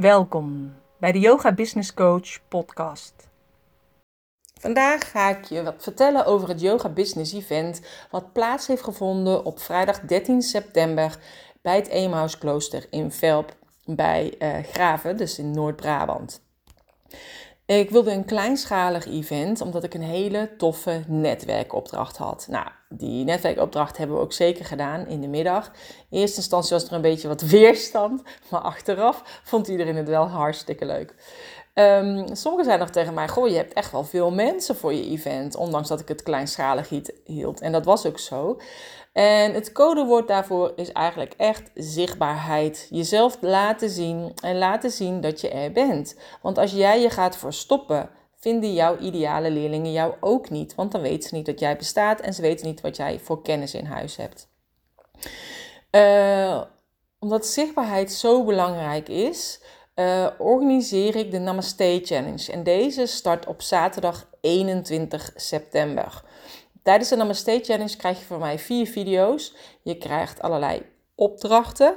Welkom bij de Yoga Business Coach podcast. Vandaag ga ik je wat vertellen over het Yoga Business Event wat plaats heeft gevonden op vrijdag 13 september bij het Eemhuis Klooster in Velp bij uh, Graven, dus in Noord-Brabant. Ik wilde een kleinschalig event, omdat ik een hele toffe netwerkopdracht had. Nou, die netwerkopdracht hebben we ook zeker gedaan in de middag. In eerste instantie was er een beetje wat weerstand, maar achteraf vond iedereen het wel hartstikke leuk. Um, sommigen zeiden nog tegen mij: Goh, je hebt echt wel veel mensen voor je event. Ondanks dat ik het kleinschalig hield. En dat was ook zo. En het codewoord daarvoor is eigenlijk echt zichtbaarheid. Jezelf laten zien en laten zien dat je er bent. Want als jij je gaat verstoppen, vinden jouw ideale leerlingen jou ook niet. Want dan weten ze niet dat jij bestaat en ze weten niet wat jij voor kennis in huis hebt. Uh, omdat zichtbaarheid zo belangrijk is, uh, organiseer ik de Namaste Challenge. En deze start op zaterdag 21 september. Tijdens de Namaste Challenge krijg je van mij vier video's. Je krijgt allerlei opdrachten.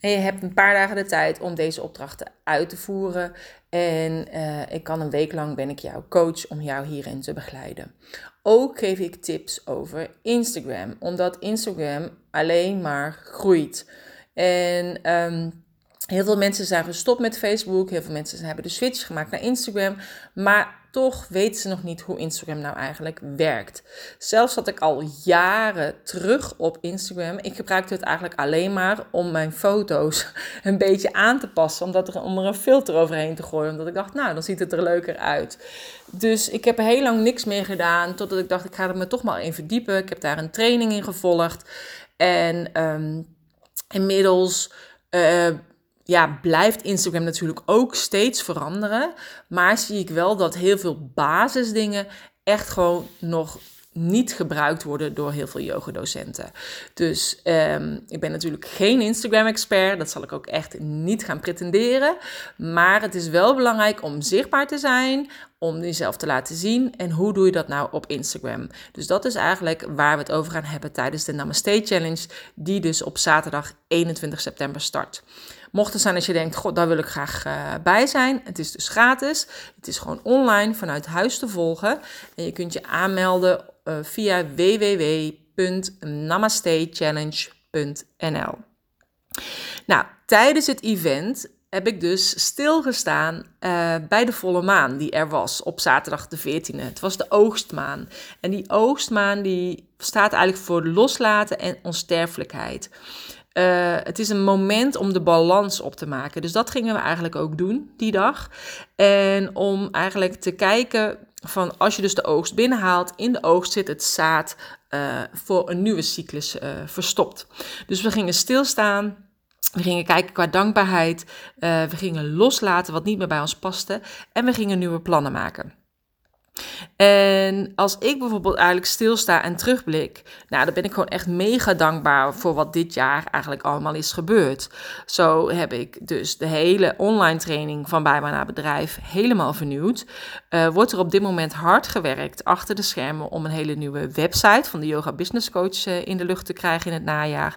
En je hebt een paar dagen de tijd om deze opdrachten uit te voeren. En uh, ik kan een week lang ben ik jouw coach om jou hierin te begeleiden. Ook geef ik tips over Instagram, omdat Instagram alleen maar groeit. En um, Heel veel mensen zijn gestopt met Facebook. Heel veel mensen hebben de switch gemaakt naar Instagram. Maar toch weten ze nog niet hoe Instagram nou eigenlijk werkt. Zelfs zat ik al jaren terug op Instagram. Ik gebruikte het eigenlijk alleen maar om mijn foto's een beetje aan te passen. Omdat er, om er een filter overheen te gooien. Omdat ik dacht, nou, dan ziet het er leuker uit. Dus ik heb heel lang niks meer gedaan. Totdat ik dacht, ik ga er me toch maar in verdiepen. Ik heb daar een training in gevolgd. En um, inmiddels... Uh, ja, blijft Instagram natuurlijk ook steeds veranderen. Maar zie ik wel dat heel veel basisdingen echt gewoon nog niet gebruikt worden door heel veel yogadocenten. Dus um, ik ben natuurlijk geen Instagram-expert. Dat zal ik ook echt niet gaan pretenderen. Maar het is wel belangrijk om zichtbaar te zijn, om jezelf te laten zien. En hoe doe je dat nou op Instagram? Dus dat is eigenlijk waar we het over gaan hebben tijdens de Namaste Challenge, die dus op zaterdag 21 september start. Mocht het zijn als je denkt, god, daar wil ik graag uh, bij zijn. Het is dus gratis. Het is gewoon online vanuit huis te volgen. En je kunt je aanmelden uh, via www.namastechallenge.nl. Nou, tijdens het event heb ik dus stilgestaan uh, bij de volle maan die er was op zaterdag de 14e. Het was de oogstmaan. En die oogstmaan die staat eigenlijk voor loslaten en onsterfelijkheid. Uh, het is een moment om de balans op te maken. Dus dat gingen we eigenlijk ook doen die dag. En om eigenlijk te kijken van als je dus de oogst binnenhaalt, in de oogst zit het zaad uh, voor een nieuwe cyclus uh, verstopt. Dus we gingen stilstaan. We gingen kijken qua dankbaarheid. we gingen loslaten wat niet meer bij ons paste. En we gingen nieuwe plannen maken. En als ik bijvoorbeeld eigenlijk stilsta en terugblik, nou, dan ben ik gewoon echt mega dankbaar voor wat dit jaar eigenlijk allemaal is gebeurd. Zo heb ik dus de hele online training van bij naar bedrijf helemaal vernieuwd. Uh, wordt er op dit moment hard gewerkt achter de schermen om een hele nieuwe website van de Yoga Business Coach uh, in de lucht te krijgen in het najaar.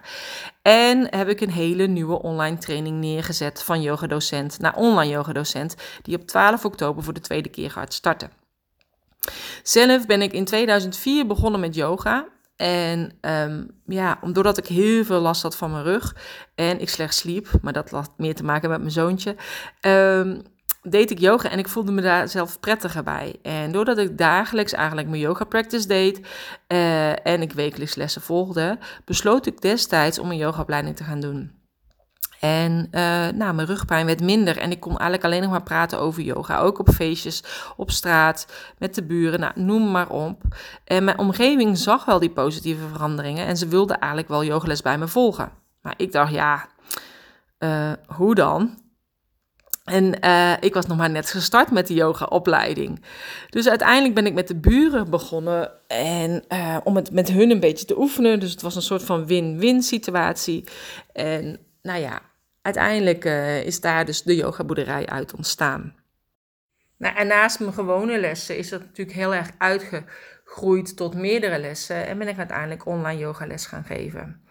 En heb ik een hele nieuwe online training neergezet van yogadocent naar online yogadocent, die op 12 oktober voor de tweede keer gaat starten. Zelf ben ik in 2004 begonnen met yoga. En um, ja, doordat ik heel veel last had van mijn rug en ik slecht sliep, maar dat had meer te maken met mijn zoontje, um, deed ik yoga en ik voelde me daar zelf prettiger bij. En doordat ik dagelijks eigenlijk mijn yoga practice deed uh, en ik wekelijks lessen volgde, besloot ik destijds om een yogaopleiding te gaan doen. En uh, nou, mijn rugpijn werd minder en ik kon eigenlijk alleen nog maar praten over yoga. Ook op feestjes, op straat, met de buren, nou, noem maar op. En mijn omgeving zag wel die positieve veranderingen en ze wilde eigenlijk wel yogales bij me volgen. Maar ik dacht, ja, uh, hoe dan? En uh, ik was nog maar net gestart met de yogaopleiding. Dus uiteindelijk ben ik met de buren begonnen en, om het met hun een beetje te oefenen. Dus het was een soort van win-win situatie. En nou ja, uiteindelijk uh, is daar dus de yogaboerderij uit ontstaan. Nou, naast mijn gewone lessen is dat natuurlijk heel erg uitgegroeid tot meerdere lessen. En ben ik uiteindelijk online yogales gaan geven.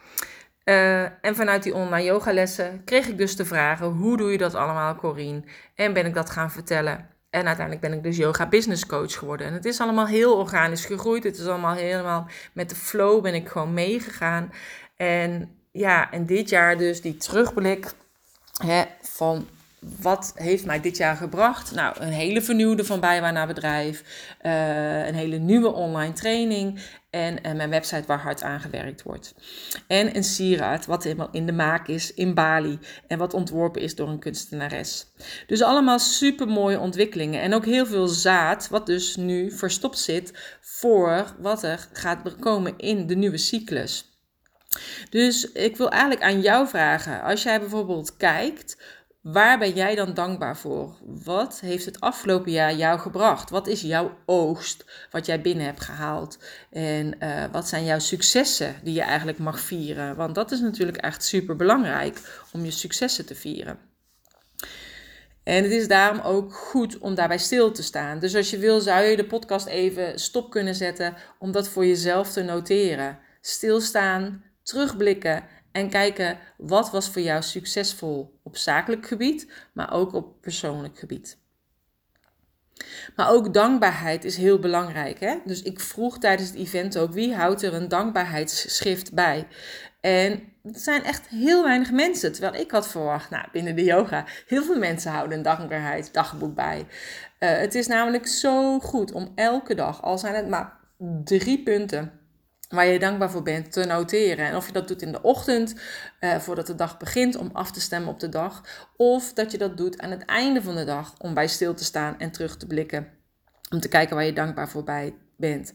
Uh, en vanuit die online yogalessen kreeg ik dus de vragen: hoe doe je dat allemaal, Corine? En ben ik dat gaan vertellen. En uiteindelijk ben ik dus yoga business coach geworden. En het is allemaal heel organisch gegroeid. Het is allemaal helemaal met de flow ben ik gewoon meegegaan. En ja, en dit jaar dus die terugblik van wat heeft mij dit jaar gebracht? Nou, een hele vernieuwde van bijbaan naar bedrijf, uh, een hele nieuwe online training en uh, mijn website waar hard aan gewerkt wordt. En een sieraad wat helemaal in de maak is in Bali en wat ontworpen is door een kunstenares. Dus allemaal super mooie ontwikkelingen en ook heel veel zaad wat dus nu verstopt zit voor wat er gaat komen in de nieuwe cyclus. Dus ik wil eigenlijk aan jou vragen, als jij bijvoorbeeld kijkt Waar ben jij dan dankbaar voor? Wat heeft het afgelopen jaar jou gebracht? Wat is jouw oogst wat jij binnen hebt gehaald? En uh, wat zijn jouw successen die je eigenlijk mag vieren? Want dat is natuurlijk echt super belangrijk om je successen te vieren. En het is daarom ook goed om daarbij stil te staan. Dus als je wil, zou je de podcast even stop kunnen zetten om dat voor jezelf te noteren. Stilstaan, terugblikken en kijken wat was voor jou succesvol op zakelijk gebied, maar ook op persoonlijk gebied. Maar ook dankbaarheid is heel belangrijk. Hè? Dus ik vroeg tijdens het event ook wie houdt er een dankbaarheidsschrift bij. En het zijn echt heel weinig mensen. Terwijl ik had verwacht, nou, binnen de yoga, heel veel mensen houden een dankbaarheidsdagboek bij. Uh, het is namelijk zo goed om elke dag, al zijn het maar drie punten, waar je dankbaar voor bent te noteren. En of je dat doet in de ochtend, uh, voordat de dag begint, om af te stemmen op de dag. Of dat je dat doet aan het einde van de dag, om bij stil te staan en terug te blikken. Om te kijken waar je dankbaar voor bent.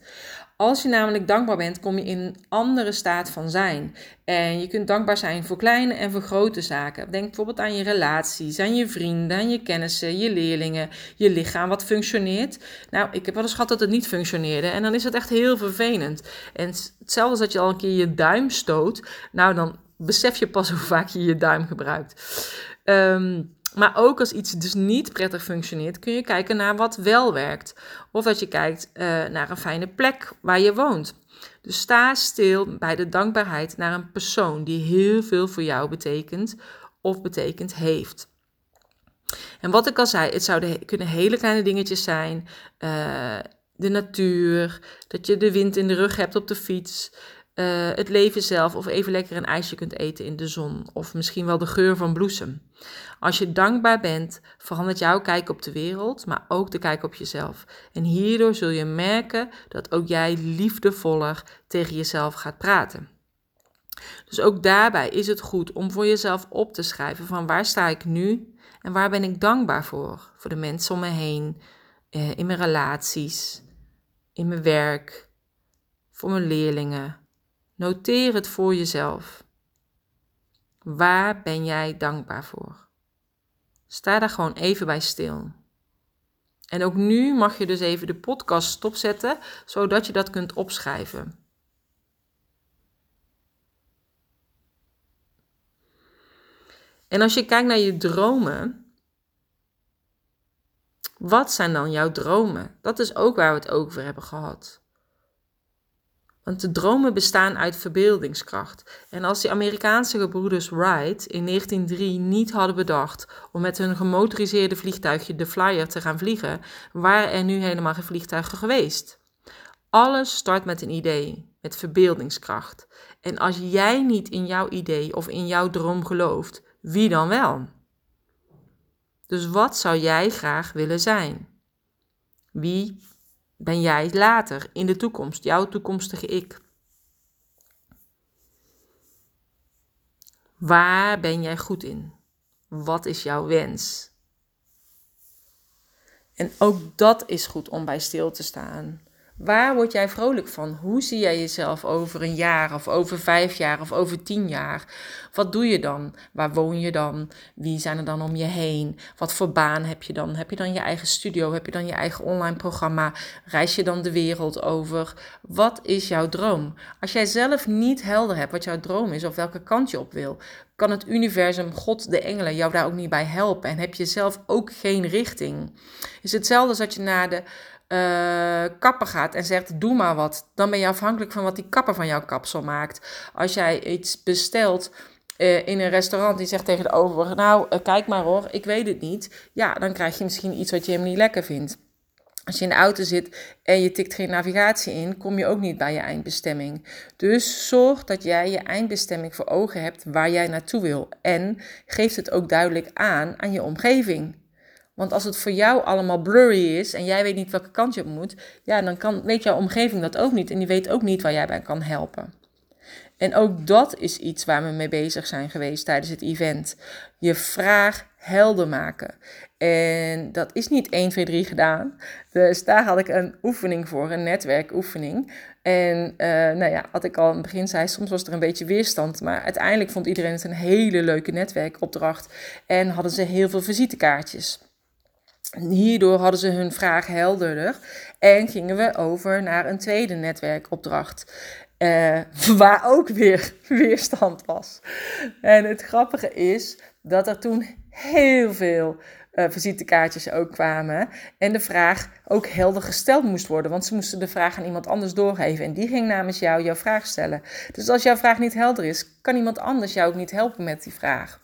Als je namelijk dankbaar bent, kom je in een andere staat van zijn. En je kunt dankbaar zijn voor kleine en voor grote zaken. Denk bijvoorbeeld aan je relaties, aan je vrienden, aan je kennissen, je leerlingen, je lichaam wat functioneert. Nou, ik heb wel eens gehad dat het niet functioneerde en dan is het echt heel vervelend. En hetzelfde als dat je al een keer je duim stoot. Nou, dan besef je pas hoe vaak je je duim gebruikt. Um, maar ook als iets dus niet prettig functioneert, kun je kijken naar wat wel werkt. Of dat je kijkt uh, naar een fijne plek waar je woont. Dus sta stil bij de dankbaarheid naar een persoon die heel veel voor jou betekent of betekend heeft. En wat ik al zei, het zouden kunnen hele kleine dingetjes zijn. Uh, de natuur, dat je de wind in de rug hebt op de fiets, uh, het leven zelf of even lekker een ijsje kunt eten in de zon of misschien wel de geur van bloesem. Als je dankbaar bent, verandert jouw kijk op de wereld, maar ook de kijk op jezelf. En hierdoor zul je merken dat ook jij liefdevoller tegen jezelf gaat praten. Dus ook daarbij is het goed om voor jezelf op te schrijven van waar sta ik nu en waar ben ik dankbaar voor? Voor de mensen om me heen, eh, in mijn relaties, in mijn werk, voor mijn leerlingen. Noteer het voor jezelf. Waar ben jij dankbaar voor? Sta daar gewoon even bij stil. En ook nu mag je dus even de podcast stopzetten, zodat je dat kunt opschrijven. En als je kijkt naar je dromen, wat zijn dan jouw dromen? Dat is ook waar we het over hebben gehad. Want de dromen bestaan uit verbeeldingskracht. En als die Amerikaanse gebroeders Wright in 1903 niet hadden bedacht om met hun gemotoriseerde vliegtuigje de Flyer te gaan vliegen, waren er nu helemaal geen vliegtuigen geweest. Alles start met een idee, met verbeeldingskracht. En als jij niet in jouw idee of in jouw droom gelooft, wie dan wel? Dus wat zou jij graag willen zijn? Wie ben jij later in de toekomst, jouw toekomstige ik? Waar ben jij goed in? Wat is jouw wens? En ook dat is goed om bij stil te staan. Waar word jij vrolijk van? Hoe zie jij jezelf over een jaar of over vijf jaar of over tien jaar? Wat doe je dan? Waar woon je dan? Wie zijn er dan om je heen? Wat voor baan heb je dan? Heb je dan je eigen studio? Heb je dan je eigen online programma? Reis je dan de wereld over? Wat is jouw droom? Als jij zelf niet helder hebt wat jouw droom is of welke kant je op wil, kan het universum, God, de engelen jou daar ook niet bij helpen. En heb je zelf ook geen richting. Het is hetzelfde als dat je naar de uh, kapper gaat en zegt: Doe maar wat, dan ben je afhankelijk van wat die kapper van jouw kapsel maakt. Als jij iets bestelt. Uh, in een restaurant die zegt tegen de overige: Nou, uh, kijk maar hoor, ik weet het niet. Ja, dan krijg je misschien iets wat je hem niet lekker vindt. Als je in de auto zit en je tikt geen navigatie in, kom je ook niet bij je eindbestemming. Dus zorg dat jij je eindbestemming voor ogen hebt waar jij naartoe wil. En geef het ook duidelijk aan aan je omgeving. Want als het voor jou allemaal blurry is en jij weet niet welke kant je op moet, ja, dan kan, weet jouw omgeving dat ook niet en die weet ook niet waar jij bij kan helpen. En ook dat is iets waar we mee bezig zijn geweest tijdens het event. Je vraag helder maken. En dat is niet 1, 2, 3 gedaan. Dus daar had ik een oefening voor, een netwerkoefening. En uh, nou ja, wat ik al in het begin zei, soms was er een beetje weerstand. Maar uiteindelijk vond iedereen het een hele leuke netwerkopdracht. En hadden ze heel veel visitekaartjes. Hierdoor hadden ze hun vraag helderder en gingen we over naar een tweede netwerkopdracht. Uh, waar ook weer weerstand was. En het grappige is dat er toen heel veel uh, visitekaartjes ook kwamen. En de vraag ook helder gesteld moest worden. Want ze moesten de vraag aan iemand anders doorgeven. En die ging namens jou jouw vraag stellen. Dus als jouw vraag niet helder is, kan iemand anders jou ook niet helpen met die vraag.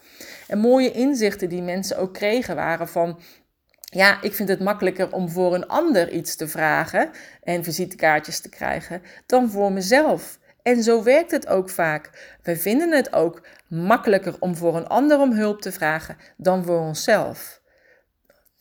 En mooie inzichten die mensen ook kregen waren van ja, ik vind het makkelijker om voor een ander iets te vragen en visitekaartjes te krijgen dan voor mezelf. En zo werkt het ook vaak. We vinden het ook makkelijker om voor een ander om hulp te vragen dan voor onszelf.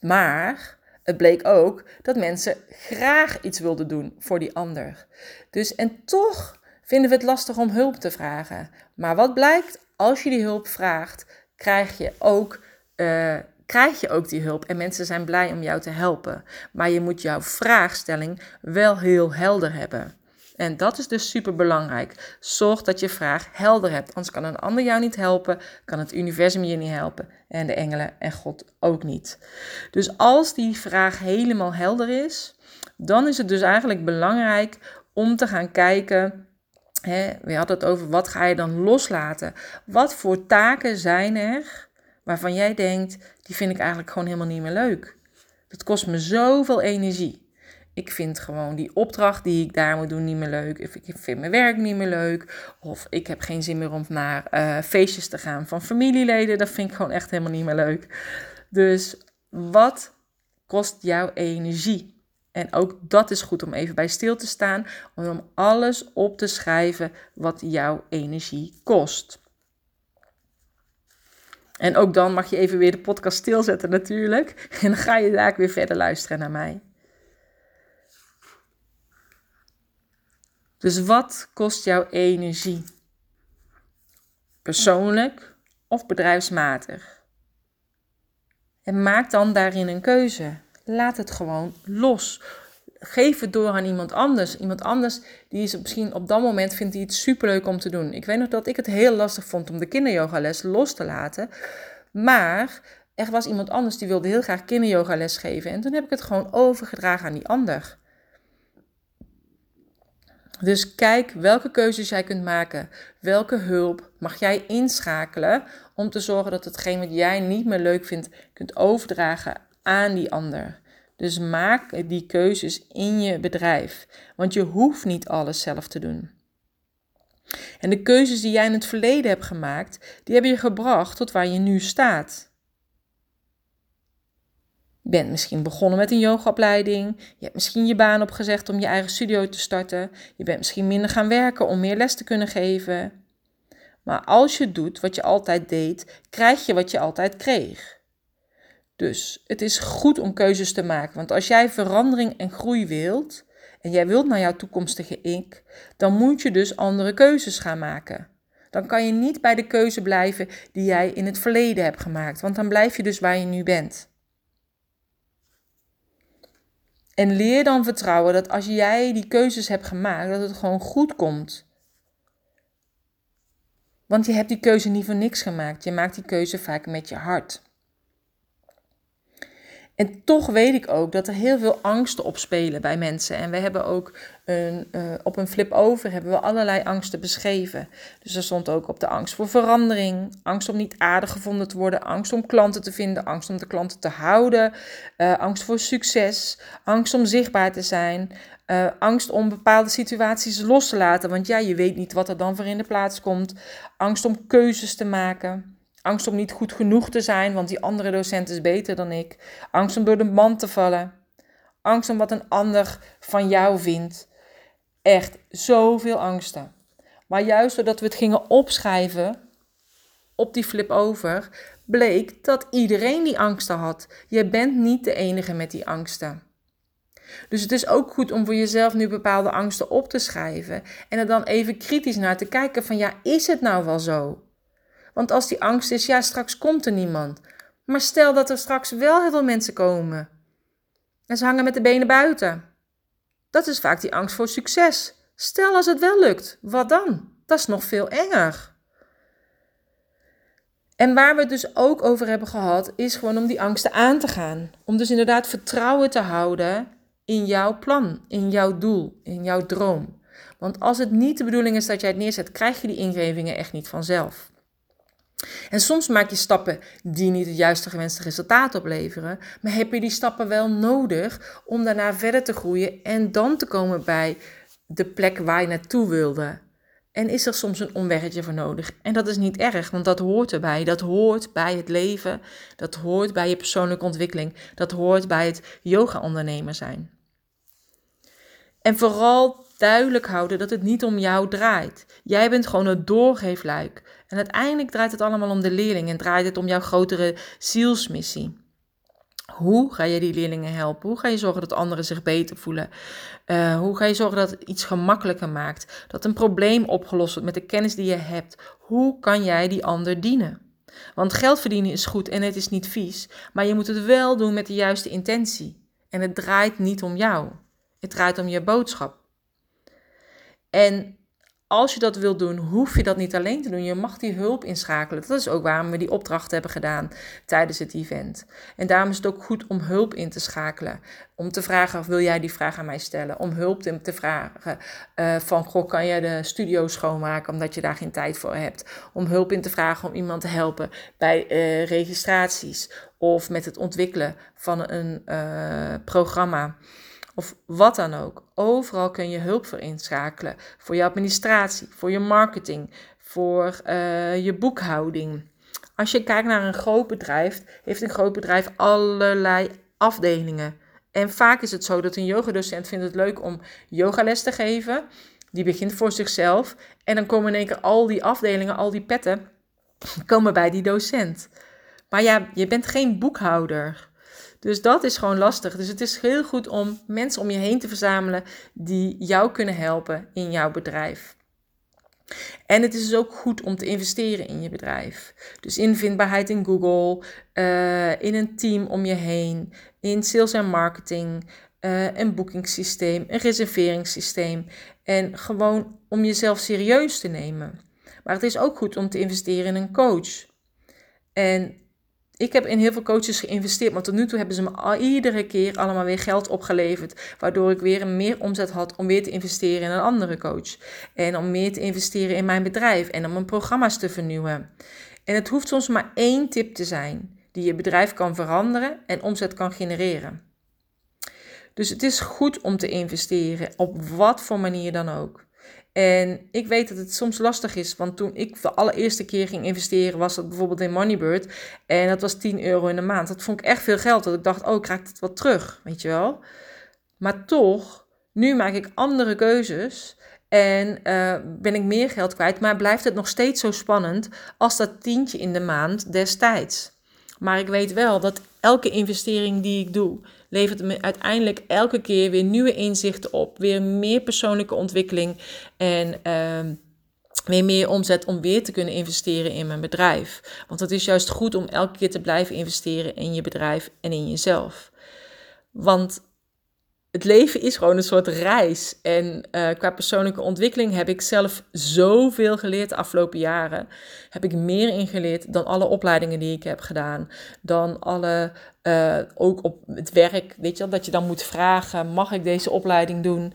Maar het bleek ook dat mensen graag iets wilden doen voor die ander. Dus en toch vinden we het lastig om hulp te vragen. Maar wat blijkt? Als je die hulp vraagt, krijg je ook. Uh, krijg je ook die hulp en mensen zijn blij om jou te helpen. Maar je moet jouw vraagstelling wel heel helder hebben. En dat is dus super belangrijk. Zorg dat je vraag helder hebt. Anders kan een ander jou niet helpen, kan het universum je niet helpen en de engelen en God ook niet. Dus als die vraag helemaal helder is, dan is het dus eigenlijk belangrijk om te gaan kijken. Hè, we hadden het over wat ga je dan loslaten? Wat voor taken zijn er waarvan jij denkt, die vind ik eigenlijk gewoon helemaal niet meer leuk. Dat kost me zoveel energie. Ik vind gewoon die opdracht die ik daar moet doen niet meer leuk. Of ik vind mijn werk niet meer leuk. Of ik heb geen zin meer om naar uh, feestjes te gaan van familieleden. Dat vind ik gewoon echt helemaal niet meer leuk. Dus wat kost jouw energie? En ook dat is goed om even bij stil te staan. Om alles op te schrijven wat jouw energie kost. En ook dan mag je even weer de podcast stilzetten natuurlijk. En dan ga je daar weer verder luisteren naar mij. Dus wat kost jouw energie? Persoonlijk of bedrijfsmatig? En maak dan daarin een keuze. Laat het gewoon los. Geef het door aan iemand anders. Iemand anders die is misschien op dat moment vindt hij het superleuk om te doen. Ik weet nog dat ik het heel lastig vond om de kinderyogales los te laten. Maar er was iemand anders die wilde heel graag kinderyogales geven. En toen heb ik het gewoon overgedragen aan die ander. Dus kijk welke keuzes jij kunt maken. Welke hulp mag jij inschakelen om te zorgen dat hetgeen wat jij niet meer leuk vindt, kunt overdragen aan die ander. Dus maak die keuzes in je bedrijf, want je hoeft niet alles zelf te doen. En de keuzes die jij in het verleden hebt gemaakt, die hebben je gebracht tot waar je nu staat. Je bent misschien begonnen met een yogaopleiding. Je hebt misschien je baan opgezegd om je eigen studio te starten. Je bent misschien minder gaan werken om meer les te kunnen geven. Maar als je doet wat je altijd deed, krijg je wat je altijd kreeg. Dus het is goed om keuzes te maken. Want als jij verandering en groei wilt en jij wilt naar jouw toekomstige ik, dan moet je dus andere keuzes gaan maken. Dan kan je niet bij de keuze blijven die jij in het verleden hebt gemaakt, want dan blijf je dus waar je nu bent. En leer dan vertrouwen dat als jij die keuzes hebt gemaakt, dat het gewoon goed komt. Want je hebt die keuze niet voor niks gemaakt. Je maakt die keuze vaak met je hart. En toch weet ik ook dat er heel veel angsten opspelen bij mensen. En we hebben ook een, uh, op een flip over hebben we allerlei angsten beschreven. Dus er stond ook op de angst voor verandering, angst om niet aardig gevonden te worden, angst om klanten te vinden, angst om de klanten te houden, uh, angst voor succes, angst om zichtbaar te zijn, uh, angst om bepaalde situaties los te laten, want ja, je weet niet wat er dan voor in de plaats komt, angst om keuzes te maken. Angst om niet goed genoeg te zijn, want die andere docent is beter dan ik. Angst om door de mand te vallen. Angst om wat een ander van jou vindt. Echt zoveel angsten. Maar juist doordat we het gingen opschrijven op die flip over, bleek dat iedereen die angsten had. Je bent niet de enige met die angsten. Dus het is ook goed om voor jezelf nu bepaalde angsten op te schrijven en er dan even kritisch naar te kijken van ja, is het nou wel zo? Want als die angst is, ja, straks komt er niemand. Maar stel dat er straks wel heel veel mensen komen. En ze hangen met de benen buiten. Dat is vaak die angst voor succes. Stel als het wel lukt, wat dan? Dat is nog veel enger. En waar we het dus ook over hebben gehad, is gewoon om die angsten aan te gaan. Om dus inderdaad vertrouwen te houden in jouw plan, in jouw doel, in jouw droom. Want als het niet de bedoeling is dat jij het neerzet, krijg je die ingevingen echt niet vanzelf. En soms maak je stappen die niet het juiste gewenste resultaat opleveren, maar heb je die stappen wel nodig om daarna verder te groeien en dan te komen bij de plek waar je naartoe wilde. En is er soms een omweggetje voor nodig. En dat is niet erg, want dat hoort erbij. Dat hoort bij het leven. Dat hoort bij je persoonlijke ontwikkeling. Dat hoort bij het yoga-ondernemer zijn. En vooral duidelijk houden dat het niet om jou draait. Jij bent gewoon het doorgeefluik. En uiteindelijk draait het allemaal om de leerling en draait het om jouw grotere zielsmissie. Hoe ga je die leerlingen helpen? Hoe ga je zorgen dat anderen zich beter voelen? Uh, hoe ga je zorgen dat het iets gemakkelijker maakt? Dat een probleem opgelost wordt met de kennis die je hebt? Hoe kan jij die ander dienen? Want geld verdienen is goed en het is niet vies, maar je moet het wel doen met de juiste intentie. En het draait niet om jou. Het draait om je boodschap. En als je dat wilt doen, hoef je dat niet alleen te doen. Je mag die hulp inschakelen. Dat is ook waarom we die opdracht hebben gedaan tijdens het event. En daarom is het ook goed om hulp in te schakelen. Om te vragen, wil jij die vraag aan mij stellen? Om hulp te vragen uh, van, goh, kan jij de studio schoonmaken omdat je daar geen tijd voor hebt? Om hulp in te vragen om iemand te helpen bij uh, registraties of met het ontwikkelen van een uh, programma of wat dan ook. Overal kun je hulp voor inschakelen. Voor je administratie, voor je marketing, voor uh, je boekhouding. Als je kijkt naar een groot bedrijf, heeft een groot bedrijf allerlei afdelingen. En vaak is het zo dat een yogadocent vindt het leuk om yogales te geven. Die begint voor zichzelf. En dan komen in één keer al die afdelingen, al die petten, komen bij die docent. Maar ja, je bent geen boekhouder. Dus dat is gewoon lastig. Dus het is heel goed om mensen om je heen te verzamelen die jou kunnen helpen in jouw bedrijf. En het is dus ook goed om te investeren in je bedrijf. Dus in vindbaarheid in Google, uh, in een team om je heen, in sales en marketing, uh, een boekingssysteem, een reserveringssysteem. En gewoon om jezelf serieus te nemen. Maar het is ook goed om te investeren in een coach. En ik heb in heel veel coaches geïnvesteerd, maar tot nu toe hebben ze me iedere keer allemaal weer geld opgeleverd. Waardoor ik weer meer omzet had om weer te investeren in een andere coach. En om meer te investeren in mijn bedrijf en om mijn programma's te vernieuwen. En het hoeft soms maar één tip te zijn die je bedrijf kan veranderen en omzet kan genereren. Dus het is goed om te investeren, op wat voor manier dan ook. En ik weet dat het soms lastig is, want toen ik de allereerste keer ging investeren, was dat bijvoorbeeld in Moneybird. En dat was 10 euro in de maand. Dat vond ik echt veel geld. Dat ik dacht, oh, ik krijg het wat terug, weet je wel. Maar toch, nu maak ik andere keuzes. En uh, ben ik meer geld kwijt, maar blijft het nog steeds zo spannend als dat tientje in de maand destijds. Maar ik weet wel dat elke investering die ik doe, levert me uiteindelijk elke keer weer nieuwe inzichten op. Weer meer persoonlijke ontwikkeling en uh, weer meer omzet om weer te kunnen investeren in mijn bedrijf. Want het is juist goed om elke keer te blijven investeren in je bedrijf en in jezelf. Want het leven is gewoon een soort reis. En uh, qua persoonlijke ontwikkeling heb ik zelf zoveel geleerd de afgelopen jaren. Heb ik meer ingeleerd dan alle opleidingen die ik heb gedaan. Dan alle, uh, ook op het werk, weet je wel, dat je dan moet vragen, mag ik deze opleiding doen?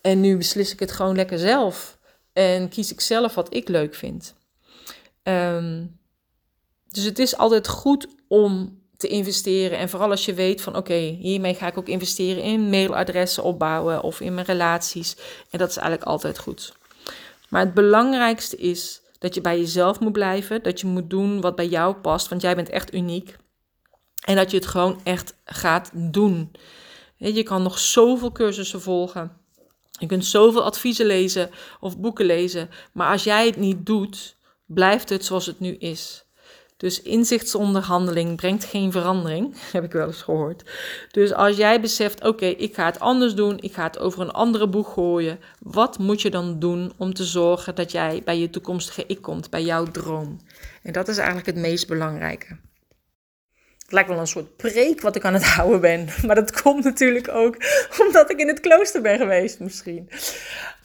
En nu beslis ik het gewoon lekker zelf. En kies ik zelf wat ik leuk vind. Um, dus het is altijd goed om te investeren. En vooral als je weet van oké, hiermee ga ik ook investeren in mailadressen opbouwen of in mijn relaties. En dat is eigenlijk altijd goed. Maar het belangrijkste is dat je bij jezelf moet blijven. Dat je moet doen wat bij jou past, want jij bent echt uniek. En dat je het gewoon echt gaat doen. Je kan nog zoveel cursussen volgen. Je kunt zoveel adviezen lezen of boeken lezen. Maar als jij het niet doet, blijft het zoals het nu is. Dus inzicht zonder handeling brengt geen verandering, heb ik wel eens gehoord. Dus als jij beseft, oké, ik ga het anders doen, ik ga het over een andere boeg gooien, wat moet je dan doen om te zorgen dat jij bij je toekomstige ik komt, bij jouw droom? En dat is eigenlijk het meest belangrijke. Het lijkt wel een soort preek wat ik aan het houden ben, maar dat komt natuurlijk ook omdat ik in het klooster ben geweest misschien.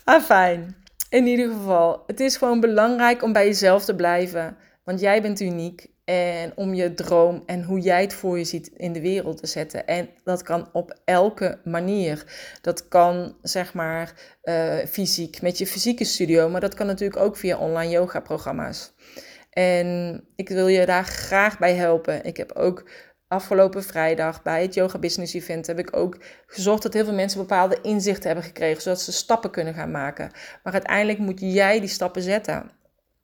Ah, fijn. In ieder geval, het is gewoon belangrijk om bij jezelf te blijven. Want jij bent uniek en om je droom en hoe jij het voor je ziet in de wereld te zetten. En dat kan op elke manier. Dat kan zeg maar uh, fysiek met je fysieke studio, maar dat kan natuurlijk ook via online yoga programma's. En ik wil je daar graag bij helpen. Ik heb ook afgelopen vrijdag bij het Yoga Business Event heb ik ook gezorgd dat heel veel mensen bepaalde inzichten hebben gekregen, zodat ze stappen kunnen gaan maken. Maar uiteindelijk moet jij die stappen zetten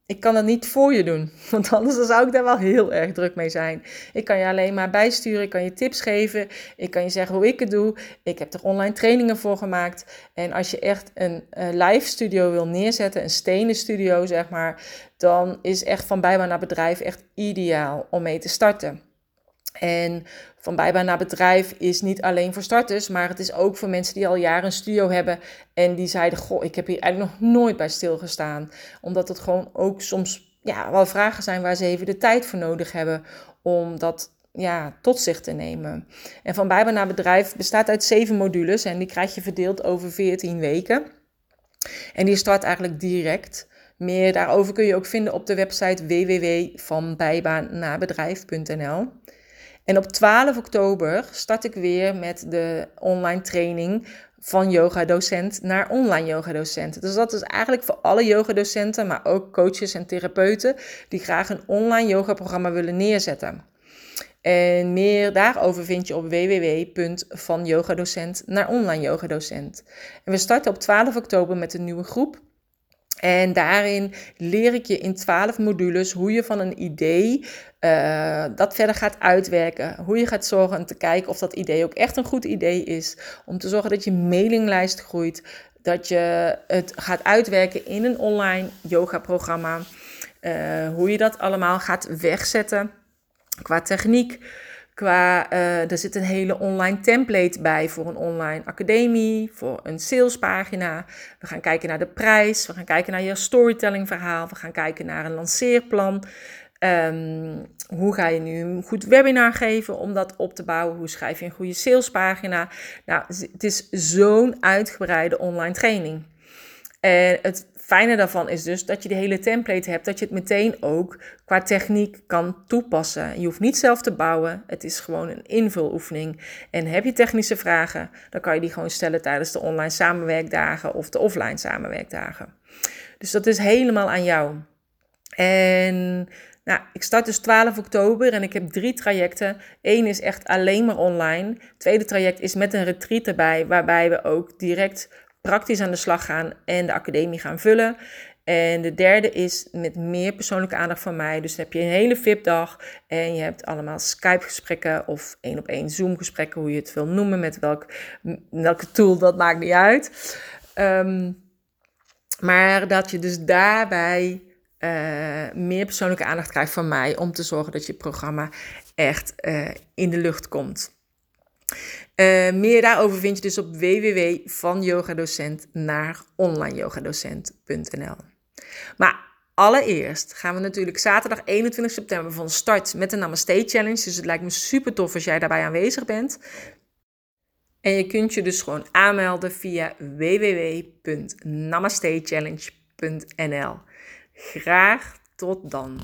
ik kan het niet voor je doen, want anders zou ik daar wel heel erg druk mee zijn. Ik kan je alleen maar bijsturen, ik kan je tips geven, ik kan je zeggen hoe ik het doe. Ik heb er online trainingen voor gemaakt. En als je echt een live studio wil neerzetten, een stenen studio zeg maar, dan is echt van bijbaan naar bedrijf echt ideaal om mee te starten. En van bijbaan naar bedrijf is niet alleen voor starters, maar het is ook voor mensen die al jaren een studio hebben en die zeiden: Goh, ik heb hier eigenlijk nog nooit bij stilgestaan. Omdat het gewoon ook soms ja, wel vragen zijn waar ze even de tijd voor nodig hebben om dat ja, tot zich te nemen. En van bijbaan naar bedrijf bestaat uit zeven modules en die krijg je verdeeld over 14 weken. En die start eigenlijk direct. Meer daarover kun je ook vinden op de website www.vanbijbaannabedrijf.nl. En op 12 oktober start ik weer met de online training van yoga-docent naar online yoga-docent. Dus dat is eigenlijk voor alle yoga-docenten, maar ook coaches en therapeuten die graag een online yoga-programma willen neerzetten. En meer daarover vind je op www.vanyogadocent naar online yogadocent. En we starten op 12 oktober met een nieuwe groep. En daarin leer ik je in 12 modules hoe je van een idee uh, dat verder gaat uitwerken. Hoe je gaat zorgen te kijken of dat idee ook echt een goed idee is. Om te zorgen dat je mailinglijst groeit. Dat je het gaat uitwerken in een online yoga-programma. Uh, hoe je dat allemaal gaat wegzetten qua techniek. Qua, uh, er zit een hele online template bij voor een online academie, voor een salespagina. We gaan kijken naar de prijs, we gaan kijken naar je storytelling verhaal, we gaan kijken naar een lanceerplan. Um, hoe ga je nu een goed webinar geven om dat op te bouwen? Hoe schrijf je een goede salespagina? Nou, het is zo'n uitgebreide online training. En het fijne daarvan is dus dat je de hele template hebt, dat je het meteen ook qua techniek kan toepassen. Je hoeft niet zelf te bouwen, het is gewoon een invuloefening. En heb je technische vragen, dan kan je die gewoon stellen tijdens de online samenwerkdagen of de offline samenwerkdagen. Dus dat is helemaal aan jou. En nou, ik start dus 12 oktober en ik heb drie trajecten. Eén is echt alleen maar online. Het tweede traject is met een retreat erbij, waarbij we ook direct praktisch aan de slag gaan en de academie gaan vullen. En de derde is met meer persoonlijke aandacht van mij. Dus dan heb je een hele VIP-dag en je hebt allemaal Skype-gesprekken of één op één Zoom-gesprekken, hoe je het wil noemen, met welk, welke tool, dat maakt niet uit. Um, maar dat je dus daarbij uh, meer persoonlijke aandacht krijgt van mij om te zorgen dat je programma echt uh, in de lucht komt. Uh, meer daarover vind je dus op www.vanyogadocent naar onlineyogadocent.nl. Maar allereerst gaan we natuurlijk zaterdag 21 september van start met de Namaste Challenge. Dus het lijkt me super tof als jij daarbij aanwezig bent. En je kunt je dus gewoon aanmelden via www.namastechallenge.nl. Graag tot dan.